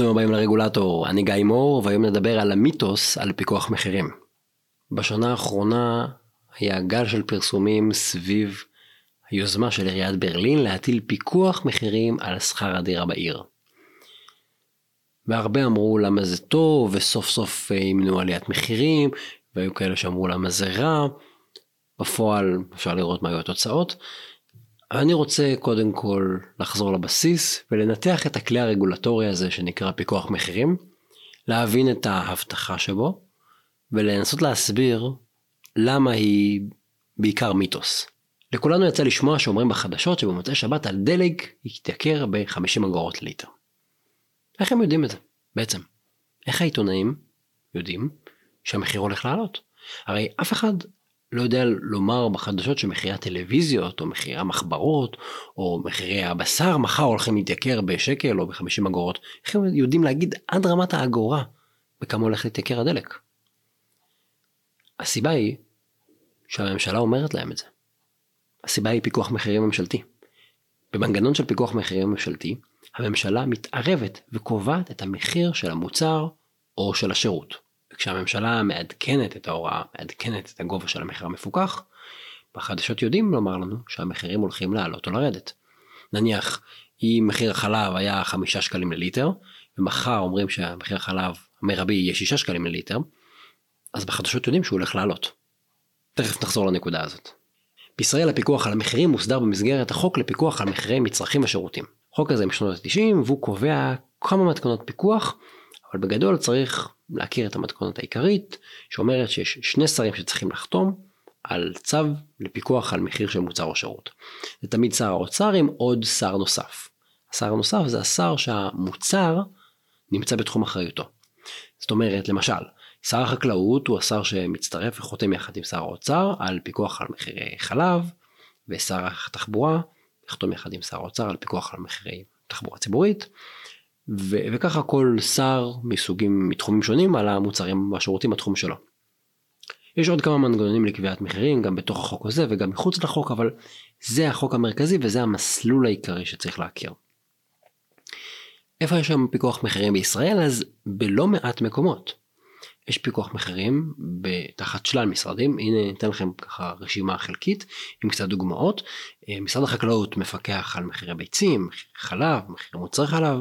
ברוכים הבאים לרגולטור, אני גיא מור, והיום נדבר על המיתוס על פיקוח מחירים. בשנה האחרונה היה גל של פרסומים סביב היוזמה של עיריית ברלין להטיל פיקוח מחירים על שכר הדירה בעיר. והרבה אמרו למה זה טוב, וסוף סוף ימנעו עליית מחירים, והיו כאלה שאמרו למה זה רע. בפועל אפשר לראות מה היו התוצאות. אני רוצה קודם כל לחזור לבסיס ולנתח את הכלי הרגולטורי הזה שנקרא פיקוח מחירים, להבין את ההבטחה שבו ולנסות להסביר למה היא בעיקר מיתוס. לכולנו יצא לשמוע שאומרים בחדשות שבמוצאי שבת על דלק יתייקר ב-50 אגורות ליטר. איך הם יודעים את זה בעצם? איך העיתונאים יודעים שהמחיר הולך לעלות? הרי אף אחד לא יודע לומר בחדשות שמחירי הטלוויזיות או מחירי המחברות או מחירי הבשר מחר הולכים להתייקר בשקל או ב-50 אגורות. איך הם יודעים להגיד עד רמת האגורה בכמה הולך להתייקר הדלק? הסיבה היא שהממשלה אומרת להם את זה. הסיבה היא פיקוח מחירים ממשלתי. במנגנון של פיקוח מחירים ממשלתי, הממשלה מתערבת וקובעת את המחיר של המוצר או של השירות. וכשהממשלה מעדכנת את ההוראה, מעדכנת את הגובה של המחיר המפוקח, בחדשות יודעים לומר לנו שהמחירים הולכים לעלות או לרדת. נניח, אם מחיר החלב היה חמישה שקלים לליטר, ומחר אומרים שהמחיר החלב המרבי יהיה שישה שקלים לליטר, אז בחדשות יודעים שהוא הולך לעלות. תכף נחזור לנקודה הזאת. בישראל הפיקוח על המחירים מוסדר במסגרת החוק לפיקוח על מחירי מצרכים ושירותים. החוק הזה משנות ה-90 והוא קובע כמה מתכונות פיקוח, אבל בגדול צריך להכיר את המתכונת העיקרית, שאומרת שיש שני שרים שצריכים לחתום על צו לפיקוח על מחיר של מוצר או שירות. זה תמיד שר האוצר עם עוד שר נוסף. השר הנוסף זה השר שהמוצר נמצא בתחום אחריותו. זאת אומרת, למשל, שר החקלאות הוא השר שמצטרף וחותם יחד עם שר האוצר על פיקוח על מחירי חלב, ושר התחבורה יחתום יחד עם שר האוצר על פיקוח על מחירי תחבורה ציבורית, ו- וככה כל שר מסוגים, מתחומים שונים על המוצרים והשירותים בתחום שלו. יש עוד כמה מנגנונים לקביעת מחירים גם בתוך החוק הזה וגם מחוץ לחוק אבל זה החוק המרכזי וזה המסלול העיקרי שצריך להכיר. איפה יש שם פיקוח מחירים בישראל? אז בלא מעט מקומות. יש פיקוח מחירים תחת שלל משרדים, הנה ניתן לכם ככה רשימה חלקית עם קצת דוגמאות. אה, משרד החקלאות מפקח על מחירי ביצים, חלב, מחירי מוצרי חלב,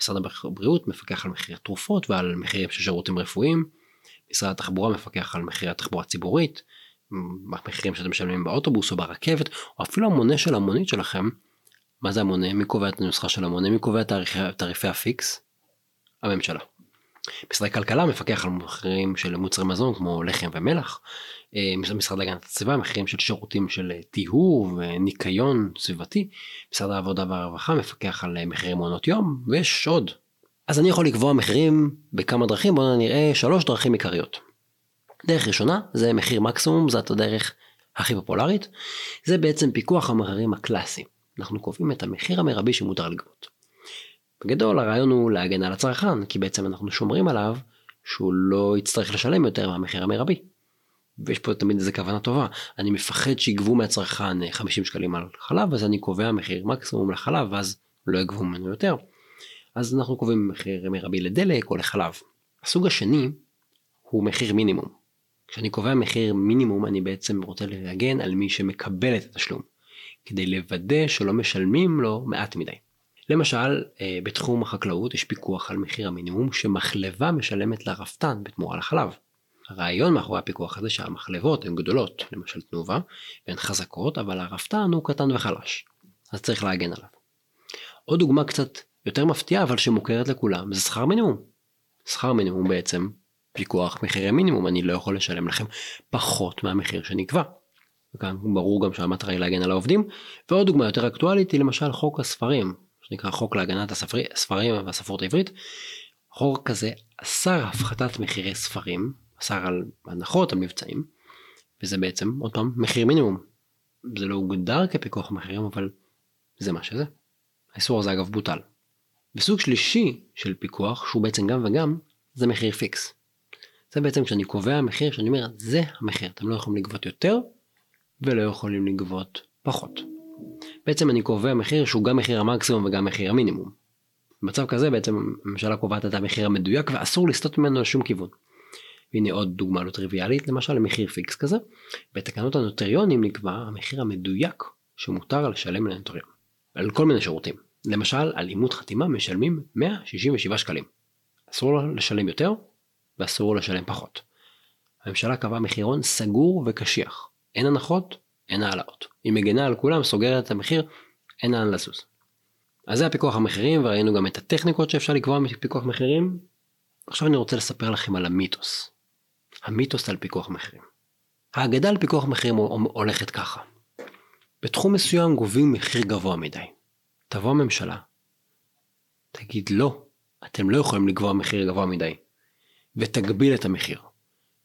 משרד הבריאות מפקח על מחירי תרופות ועל מחירים של שירותים רפואיים, משרד התחבורה מפקח על מחירי התחבורה הציבורית, מחירים שאתם משלמים באוטובוס או ברכבת, או אפילו המונה של המונית שלכם. מה זה המונה? מי קובע את הנוסחה של המונה? מי קובע את תעריפי הפיקס? הממשלה. משרד הכלכלה מפקח על מחירים של מוצרי מזון כמו לחם ומלח. אה, משרד להגנת הסביבה מחירים של שירותים של טיהור וניקיון סביבתי. משרד העבודה והרווחה מפקח על מחירי מעונות יום ויש עוד. אז אני יכול לקבוע מחירים בכמה דרכים בואו נראה שלוש דרכים עיקריות. דרך ראשונה זה מחיר מקסימום זאת הדרך הכי פופולרית. זה בעצם פיקוח המחירים הקלאסי. אנחנו קובעים את המחיר המרבי שמותר לגבות. בגדול הרעיון הוא להגן על הצרכן, כי בעצם אנחנו שומרים עליו שהוא לא יצטרך לשלם יותר מהמחיר המרבי. ויש פה תמיד איזה כוונה טובה, אני מפחד שיגבו מהצרכן 50 שקלים על חלב, אז אני קובע מחיר מקסימום לחלב, ואז לא יגבו ממנו יותר. אז אנחנו קובעים מחיר מרבי לדלק או לחלב. הסוג השני הוא מחיר מינימום. כשאני קובע מחיר מינימום אני בעצם רוצה להגן על מי שמקבל את התשלום, כדי לוודא שלא משלמים לו מעט מדי. למשל, אה, בתחום החקלאות יש פיקוח על מחיר המינימום שמחלבה משלמת לרפתן בתמורה לחלב. הרעיון מאחורי הפיקוח הזה שהמחלבות הן גדולות, למשל תנובה, והן חזקות, אבל הרפתן הוא קטן וחלש. אז צריך להגן עליו. עוד דוגמה קצת יותר מפתיעה אבל שמוכרת לכולם זה שכר מינימום. שכר מינימום בעצם פיקוח מחירי מינימום, אני לא יכול לשלם לכם פחות מהמחיר שנקבע. וכאן ברור גם שהמטרה היא להגן על העובדים. ועוד דוגמה יותר אקטואלית היא למשל חוק הספרים, שנקרא חוק להגנת הספרי, הספרים והספרות העברית. חוק כזה אסר הפחתת מחירי ספרים, אסר על הנחות, על מבצעים, וזה בעצם עוד פעם מחיר מינימום. זה לא הוגדר כפיקוח מחירים אבל זה מה שזה. האיסור הזה אגב בוטל. וסוג שלישי של פיקוח שהוא בעצם גם וגם זה מחיר פיקס. זה בעצם כשאני קובע מחיר שאני אומר זה המחיר אתם לא יכולים לגבות יותר ולא יכולים לגבות פחות. בעצם אני קובע מחיר שהוא גם מחיר המקסימום וגם מחיר המינימום. במצב כזה בעצם הממשלה קובעת את המחיר המדויק ואסור לסטות ממנו לשום כיוון. והנה עוד דוגמה לא טריוויאלית למשל למחיר פיקס כזה. בתקנות הנוטריונים נקבע המחיר המדויק שמותר לשלם לנוטריון. על כל מיני שירותים. למשל על אימות חתימה משלמים 167 שקלים. אסור לשלם יותר ואסור לשלם פחות. הממשלה קבעה מחירון סגור וקשיח. אין הנחות, אין העלאות. היא מגנה על כולם, סוגרת את המחיר, אין לאן לזוז. אז זה הפיקוח המחירים וראינו גם את הטכניקות שאפשר לקבוע מפיקוח מחירים. עכשיו אני רוצה לספר לכם על המיתוס. המיתוס על פיקוח מחירים. האגדה על פיקוח מחירים הולכת ככה. בתחום מסוים גובים מחיר גבוה מדי. תבוא הממשלה, תגיד לא, אתם לא יכולים לקבוע מחיר גבוה מדי, ותגביל את המחיר.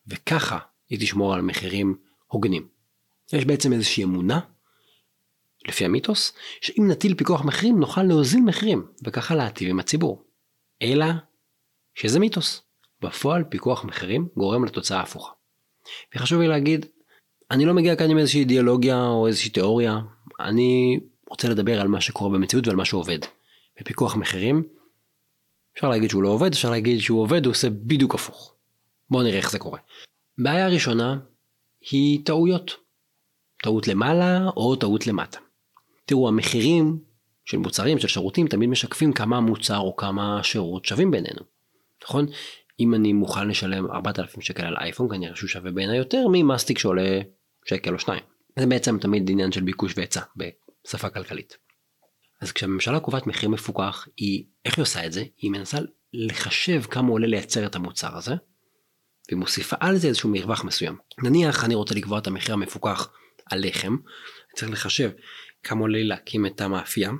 וככה היא תשמור על מחירים הוגנים. יש בעצם איזושהי אמונה, לפי המיתוס, שאם נטיל פיקוח מחירים נוכל להוזיל מחירים, וככה להטיב עם הציבור. אלא שזה מיתוס. בפועל פיקוח מחירים גורם לתוצאה הפוכה. וחשוב לי להגיד, אני לא מגיע כאן עם איזושהי אידיאולוגיה או איזושהי תיאוריה, אני רוצה לדבר על מה שקורה במציאות ועל מה שעובד. בפיקוח מחירים, אפשר להגיד שהוא לא עובד, אפשר להגיד שהוא עובד, הוא עושה בדיוק הפוך. בואו נראה איך זה קורה. בעיה ראשונה היא טעויות. טעות למעלה או טעות למטה. תראו, המחירים של מוצרים, של שירותים, תמיד משקפים כמה המוצר או כמה השירות שווים בינינו. נכון? אם אני מוכן לשלם 4,000 שקל על אייפון, כנראה שהוא שווה בעיניי יותר ממאסטיק שעולה שקל או שניים. זה בעצם תמיד עניין של ביקוש והיצע בשפה כלכלית. אז כשהממשלה קובעת מחיר מפוקח, היא, איך היא עושה את זה? היא מנסה לחשב כמה עולה לייצר את המוצר הזה, והיא מוסיפה על זה איזשהו מרווח מסוים. נניח אני רוצה לקבוע את המחיר המפוקח על לחם, צריך לחשב כמה עולה להקים את המאפייה,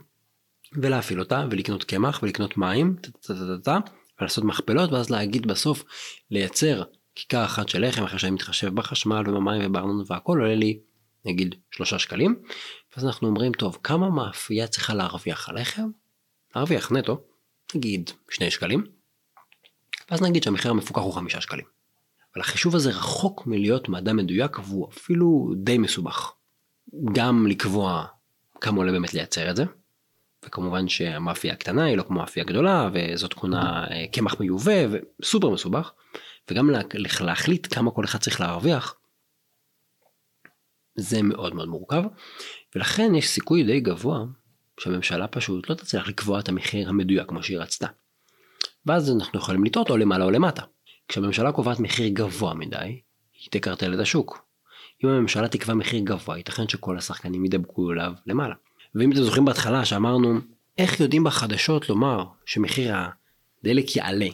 ולהפעיל אותה, ולקנות קמח, ולקנות מים, ולעשות מכפלות, ואז להגיד בסוף, לייצר כיכר אחת של לחם, אחרי שאני מתחשב בחשמל ובמים ובארנון והכל, עולה לי נגיד שלושה שקלים, ואז אנחנו אומרים, טוב, כמה מאפייה צריכה להרוויח על לחם? להרוויח נטו, נגיד שני שקלים, ואז נגיד שהמחיר המפוקח הוא חמישה שקלים. אבל החישוב הזה רחוק מלהיות מדע מדויק והוא אפילו די מסובך. גם לקבוע כמה עולה באמת לייצר את זה, וכמובן שהמאפייה הקטנה היא לא כמו מאפייה גדולה וזאת תכונה אה, קמח מיובא וסופר מסובך, וגם להחליט כמה כל אחד צריך להרוויח, זה מאוד מאוד מורכב, ולכן יש סיכוי די גבוה שהממשלה פשוט לא תצליח לקבוע את המחיר המדויק כמו שהיא רצתה. ואז אנחנו יכולים לטעות או למעלה או למטה. כשהממשלה קובעת מחיר גבוה מדי, היא תקרטל את השוק. אם הממשלה תקבע מחיר גבוה, ייתכן שכל השחקנים ידבקו אליו למעלה. ואם אתם זוכרים בהתחלה שאמרנו, איך יודעים בחדשות לומר שמחיר הדלק יעלה?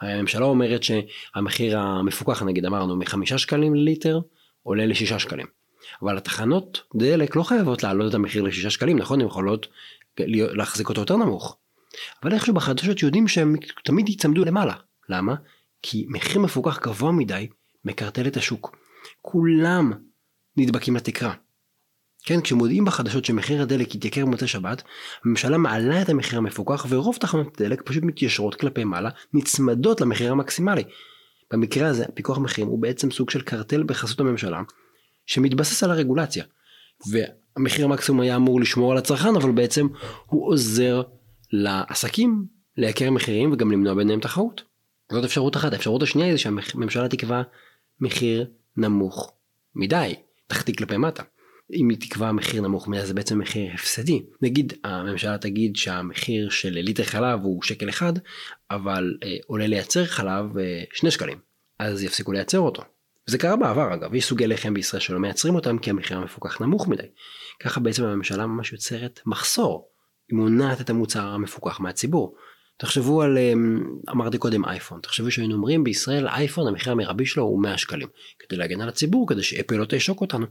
הרי הממשלה אומרת שהמחיר המפוקח, נגיד אמרנו, מחמישה שקלים לליטר, עולה לשישה שקלים. אבל התחנות דלק לא חייבות להעלות את המחיר לשישה שקלים, נכון? הן יכולות להחזיק אותו יותר נמוך. אבל איכשהו בחדשות יודעים שהם תמיד ייצמדו למעלה. למה? כי מחיר מפוקח גבוה מדי מקרטל את השוק. כולם נדבקים לתקרה. כן, כשמודיעים בחדשות שמחיר הדלק יתייקר במוצאי שבת, הממשלה מעלה את המחיר המפוקח ורוב תחנות הדלק פשוט מתיישרות כלפי מעלה, נצמדות למחיר המקסימלי. במקרה הזה, פיקוח מחירים הוא בעצם סוג של קרטל בחסות הממשלה, שמתבסס על הרגולציה. והמחיר המקסימום היה אמור לשמור על הצרכן, אבל בעצם הוא עוזר לעסקים לייקר מחירים וגם למנוע ביניהם תחרות. זאת אפשרות אחת. האפשרות השנייה היא שהממשלה תקבע מחיר נמוך מדי, תחתית כלפי מטה. אם היא תקבע מחיר נמוך מדי זה בעצם מחיר הפסדי. נגיד הממשלה תגיד שהמחיר של ליטר חלב הוא שקל אחד, אבל אה, עולה לייצר חלב אה, שני שקלים. אז יפסיקו לייצר אותו. זה קרה בעבר אגב, יש סוגי לחם בישראל שלא מייצרים אותם כי המחיר המפוקח נמוך מדי. ככה בעצם הממשלה ממש יוצרת מחסור. היא מונעת את המוצר המפוקח מהציבור. תחשבו על, אמ, אמרתי קודם אייפון, תחשבו שהיינו אומרים בישראל אייפון המחיר המרבי שלו הוא 100 שקלים. כדי להגן על הציבור, כדי שאפל לא תעשוק אותנו.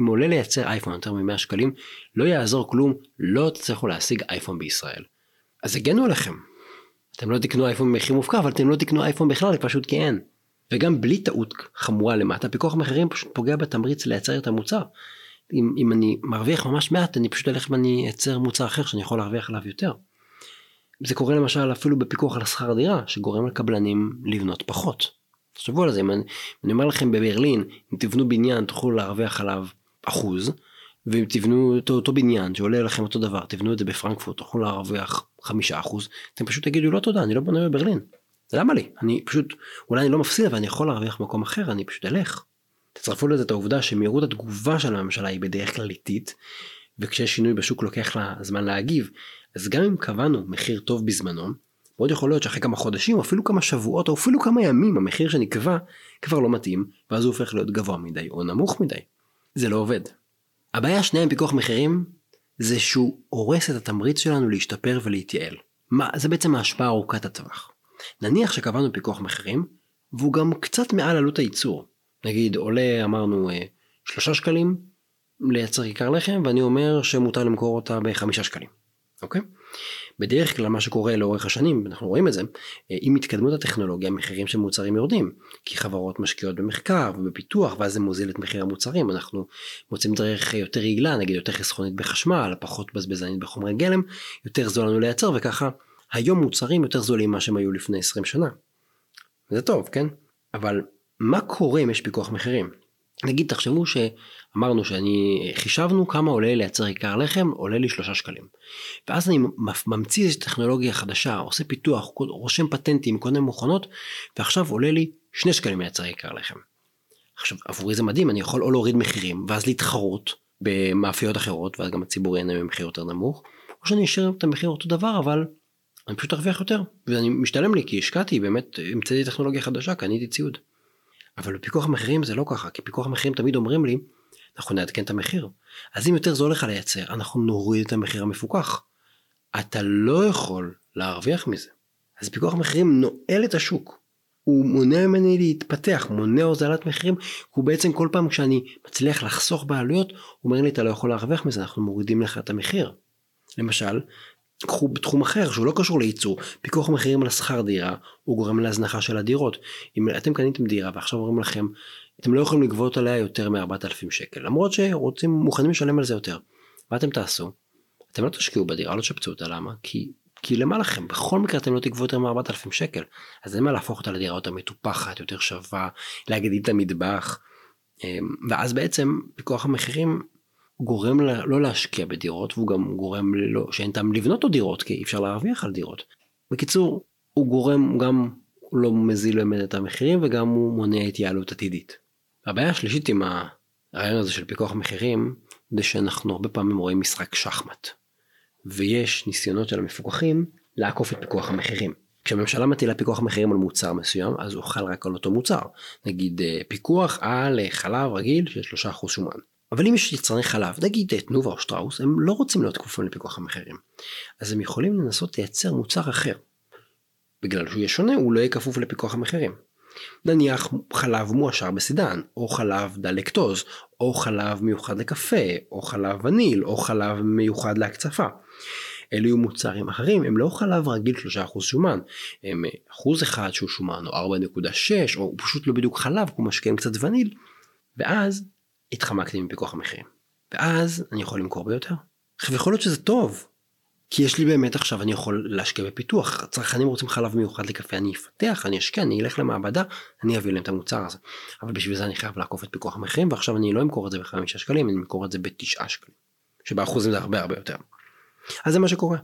אם עולה לייצר אייפון יותר מ-100 שקלים, לא יעזור כלום, לא תצליחו להשיג אייפון בישראל. אז הגנו עליכם. אתם לא תקנו אייפון במחיר מופקע, אבל אתם לא תקנו אייפון בכלל, פשוט כי אין. וגם בלי טעות חמורה למטה, פיקוח מחירים פשוט פוגע בתמריץ לייצר את המוצר. אם, אם אני מרוויח ממש מעט, אני פשוט אלך ואני אייצר מוצר אחר שאני יכול להרוויח עליו יותר. זה קורה למשל אפילו בפיקוח על השכר דירה, שגורם לקבלנים לבנות פחות. תחשבו על זה, אם אני, אני אומר לכם בברלין, אם תבנו בניין תוכלו להרוויח עליו אחוז, ותבנו את אותו בניין שעולה לכם אותו דבר, תבנו את זה בפרנקפורט, תוכלו להרוויח חמישה אחוז, אתם פשוט תגידו לא תודה, אני לא בונה בברלין. למה לי? אני פשוט, אולי אני לא מפסיד אבל אני יכול להרוויח מקום אחר, אני פשוט אלך. תצרפו לזה את העובדה שמהירות התגובה של הממשלה היא בדרך כלל איטית, וכשיש שינוי בשוק לוקח לה זמן להגיב, אז גם אם קבענו מחיר טוב בזמנו, מאוד יכול להיות שאחרי כמה חודשים, או אפילו כמה שבועות, או אפילו כמה ימים, המחיר שנקבע כבר לא מתאים, ואז הוא הופך להיות גבוה מדי או נמוך מדי. זה לא עובד. הבעיה השנייה עם פיקוח מחירים, זה שהוא הורס את התמריץ שלנו להשתפר ולהתייעל. מה, זה בעצם ההשפעה ארוכת הטווח. נניח שקבענו פיקוח מחירים, והוא גם קצת מעל עלות הייצור. נגיד עולה אמרנו אה, שלושה שקלים לייצר כיכר לחם ואני אומר שמותר למכור אותה בחמישה שקלים. אוקיי? בדרך כלל מה שקורה לאורך השנים, אנחנו רואים את זה, אה, עם התקדמות הטכנולוגיה המחירים של מוצרים יורדים, כי חברות משקיעות במחקר ובפיתוח ואז זה מוזיל את מחיר המוצרים, אנחנו מוצאים דרך יותר יעילה, נגיד יותר חסכונית בחשמל, פחות בזבזנית בחומרי גלם, יותר זול לנו לייצר וככה היום מוצרים יותר זולים ממה שהם היו לפני 20 שנה. זה טוב, כן? אבל מה קורה אם יש פיקוח מחירים? נגיד תחשבו שאמרנו שאני חישבנו כמה עולה לייצר עיקר לחם עולה לי שלושה שקלים ואז אני ממציא איזושהי טכנולוגיה חדשה עושה פיתוח רושם פטנטים קונה מכונות ועכשיו עולה לי שני שקלים לייצר עיקר לחם. עכשיו עבורי זה מדהים אני יכול או להוריד מחירים ואז להתחרות במאפיות אחרות ואז גם הציבור ייהנה ממחיר יותר נמוך או שאני אשאיר את המחיר אותו דבר אבל אני פשוט ארוויח יותר ואני משתלם לי כי השקעתי באמת המצאתי טכנולוגיה חדשה קניתי ציוד. אבל בפיקוח המחירים זה לא ככה, כי פיקוח המחירים תמיד אומרים לי, אנחנו נעדכן את המחיר. אז אם יותר זול לך לייצר, אנחנו נוריד את המחיר המפוקח. אתה לא יכול להרוויח מזה. אז פיקוח המחירים נועל את השוק. הוא מונע ממני להתפתח, מונע הוזלת מחירים, הוא בעצם כל פעם כשאני מצליח לחסוך בעלויות, הוא אומר לי אתה לא יכול להרוויח מזה, אנחנו מורידים לך את המחיר. למשל, קחו בתחום אחר שהוא לא קשור לייצור, פיקוח מחירים על השכר דירה, הוא גורם להזנחה של הדירות. אם אתם קניתם דירה ועכשיו אומרים לכם, אתם לא יכולים לגבות עליה יותר מ-4,000 שקל, למרות שרוצים, מוכנים לשלם על זה יותר. מה אתם תעשו? אתם לא תשקיעו בדירה, לא תשפצו אותה, למה? כי, כי למה לכם? בכל מקרה אתם לא תגבו יותר מ-4,000 שקל. אז אין מה להפוך אותה לדירה יותר מטופחת, יותר שווה, להגדיל את המטבח. אמ, ואז בעצם פיקוח המחירים גורם לא להשקיע בדירות והוא גם גורם לא, שאין טעם לבנות עוד דירות כי אי אפשר להרוויח על דירות. בקיצור הוא גורם גם לא מזיל באמת את המחירים וגם הוא מונע התייעלות עתידית. הבעיה השלישית עם הרעיון הזה של פיקוח מחירים זה שאנחנו הרבה פעמים רואים משחק שחמט. ויש ניסיונות של המפוקחים לעקוף את פיקוח המחירים. כשהממשלה מטילה פיקוח מחירים על מוצר מסוים אז הוא חל רק על אותו מוצר. נגיד אה, פיקוח על חלב רגיל של 3% שומן. אבל אם יש יצרני חלב, נגיד תנובה או שטראוס, הם לא רוצים להיות כפופים לפיקוח המחירים. אז הם יכולים לנסות לייצר מוצר אחר. בגלל שהוא יהיה שונה, הוא לא יהיה כפוף לפיקוח המחירים. נניח חלב מועשר בסידן, או חלב דלקטוז, או חלב מיוחד לקפה, או חלב וניל, או חלב מיוחד להקצפה. אלו יהיו מוצרים אחרים, הם לא חלב רגיל 3% שומן, הם אחוז אחד שהוא שומן, או 4.6, או פשוט לא בדיוק חלב, כמו משקיעים קצת וניל, ואז התחמקתי מפיקוח המחירים. ואז אני יכול למכור ביותר. עכשיו יכול להיות שזה טוב, כי יש לי באמת עכשיו אני יכול להשקיע בפיתוח, צרכנים רוצים חלב מיוחד לקפה, אני אפתח, אני אשקיע, אני אלך למעבדה, אני אביא להם את המוצר הזה. אבל בשביל זה אני חייב לעקוף את פיקוח המחירים, ועכשיו אני לא אמכור את זה בחמישה שקלים, אני אמכור את זה בתשעה שקלים. שבאחוזים זה הרבה הרבה יותר. אז זה מה שקורה.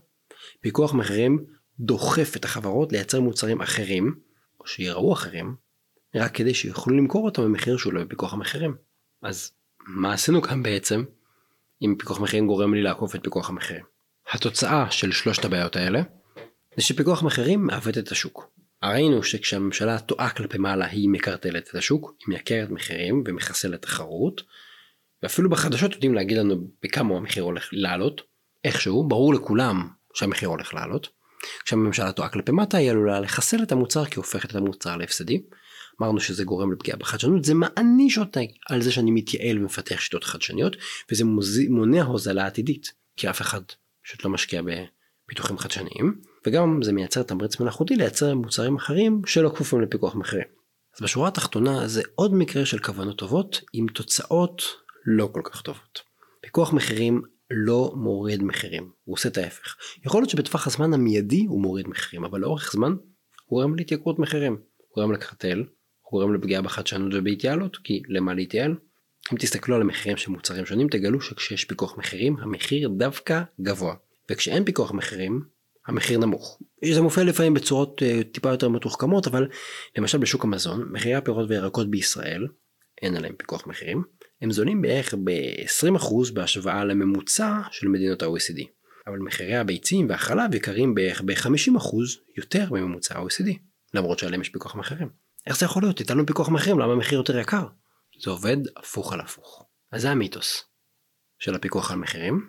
פיקוח מחירים דוחף את החברות לייצר מוצרים אחרים, או שיראו אחרים, רק כדי שיוכלו למכור אותם במחיר שהוא לא בפיקוח המחירים. אז מה עשינו כאן בעצם אם פיקוח מחירים גורם לי לעקוף את פיקוח המחירים? התוצאה של שלושת הבעיות האלה זה שפיקוח מחירים מעוות את השוק. ראינו שכשהממשלה טועה כלפי מעלה היא מקרטלת את השוק, היא מייקרת מחירים ומחסלת תחרות, ואפילו בחדשות יודעים להגיד לנו בכמה המחיר הולך לעלות, איכשהו, ברור לכולם שהמחיר הולך לעלות. כשהממשלה טועה כלפי מטה היא עלולה לחסל את המוצר כי הופכת את המוצר להפסדי. אמרנו שזה גורם לפגיעה בחדשנות, זה מעניש אותי על זה שאני מתייעל ומפתח שיטות חדשניות, וזה מונע הוזלה עתידית, כי אף אחד פשוט לא משקיע בפיתוחים חדשניים, וגם זה מייצר תמריץ מלאכותי לייצר מוצרים אחרים שלא כפופים לפיקוח מחירים. אז בשורה התחתונה זה עוד מקרה של כוונות טובות עם תוצאות לא כל כך טובות. פיקוח מחירים לא מוריד מחירים, הוא עושה את ההפך. יכול להיות שבטווח הזמן המיידי הוא מוריד מחירים, אבל לאורך זמן הוא גורם להתייקרות מחירים, הוא גורם לקרטל, גורם לפגיעה בחדשנות ובהתייעלות, כי למה להתייעל? אם תסתכלו על המחירים של מוצרים שונים תגלו שכשיש פיקוח מחירים המחיר דווקא גבוה וכשאין פיקוח מחירים המחיר נמוך. זה מופיע לפעמים בצורות uh, טיפה יותר מתוחכמות אבל למשל בשוק המזון מחירי הפירות וירקות בישראל אין עליהם פיקוח מחירים הם זולים בערך ב-20% בהשוואה לממוצע של מדינות ה-OECD. אבל מחירי הביצים והחלב יקרים בערך ב-50% יותר מממוצע ה-OECD למרות שעליהם יש פיקוח מחירים. איך זה יכול להיות? תיתן לנו פיקוח מחירים למה המחיר יותר יקר? זה עובד הפוך על הפוך. אז זה המיתוס של הפיקוח על מחירים.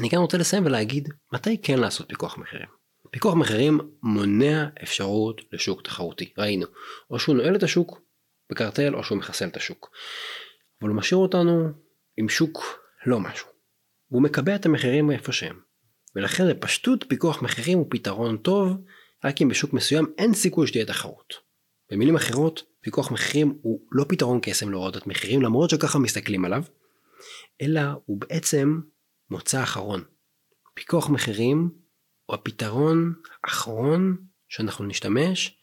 אני כאן רוצה לסיים ולהגיד מתי כן לעשות פיקוח מחירים. פיקוח מחירים מונע אפשרות לשוק תחרותי, ראינו. או שהוא נועל את השוק בקרטל או שהוא מחסל את השוק. אבל הוא משאיר אותנו עם שוק לא משהו. והוא מקבע את המחירים איפה שהם. ולכן בפשטות פיקוח מחירים הוא פתרון טוב רק אם בשוק מסוים אין סיכוי שתהיה תחרות. במילים אחרות, פיקוח מחירים הוא לא פתרון קסם להורדת מחירים למרות שככה מסתכלים עליו, אלא הוא בעצם מוצא אחרון. פיקוח מחירים הוא הפתרון האחרון שאנחנו נשתמש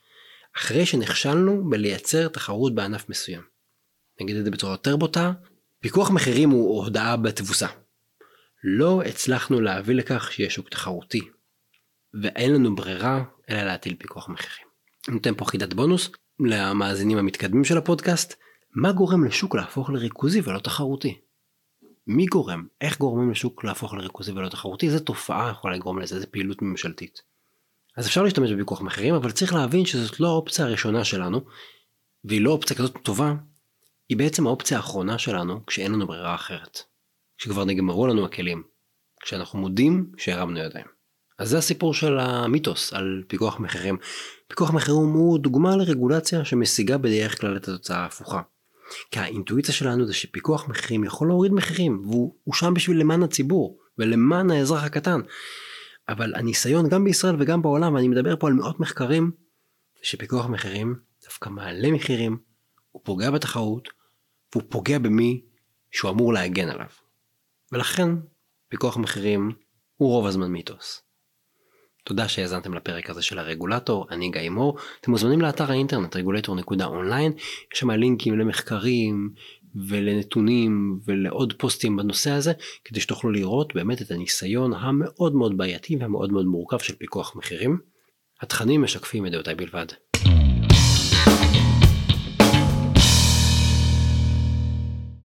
אחרי שנכשלנו בלייצר תחרות בענף מסוים. נגיד את זה בצורה יותר בוטה, פיקוח מחירים הוא הודעה בתבוסה. לא הצלחנו להביא לכך שיהיה שוק תחרותי, ואין לנו ברירה אלא להטיל פיקוח מחירים. נותן פה חידת בונוס למאזינים המתקדמים של הפודקאסט, מה גורם לשוק להפוך לריכוזי ולא תחרותי? מי גורם? איך גורמים לשוק להפוך לריכוזי ולא תחרותי? איזה תופעה יכולה לגרום לזה? איזה פעילות ממשלתית? אז אפשר להשתמש בפיקוח מחירים, אבל צריך להבין שזאת לא האופציה הראשונה שלנו, והיא לא אופציה כזאת טובה, היא בעצם האופציה האחרונה שלנו כשאין לנו ברירה אחרת. כשכבר נגמרו לנו הכלים. כשאנחנו מודים שהרמנו ידיים. אז זה הסיפור של המיתוס על פיקוח מחירים. פיקוח מחירים הוא דוגמה לרגולציה שמשיגה בדרך כלל את התוצאה ההפוכה. כי האינטואיציה שלנו זה שפיקוח מחירים יכול להוריד מחירים והוא שם בשביל למען הציבור ולמען האזרח הקטן. אבל הניסיון גם בישראל וגם בעולם ואני מדבר פה על מאות מחקרים שפיקוח מחירים דווקא מעלה מחירים, הוא פוגע בתחרות והוא פוגע במי שהוא אמור להגן עליו. ולכן פיקוח מחירים הוא רוב הזמן מיתוס. תודה שהאזנתם לפרק הזה של הרגולטור, אני גיא מור. אתם מוזמנים לאתר האינטרנט רגולטור.אונליין, יש שם לינקים למחקרים ולנתונים ולעוד פוסטים בנושא הזה, כדי שתוכלו לראות באמת את הניסיון המאוד מאוד בעייתי והמאוד מאוד מורכב של פיקוח מחירים. התכנים משקפים את דעותיי בלבד.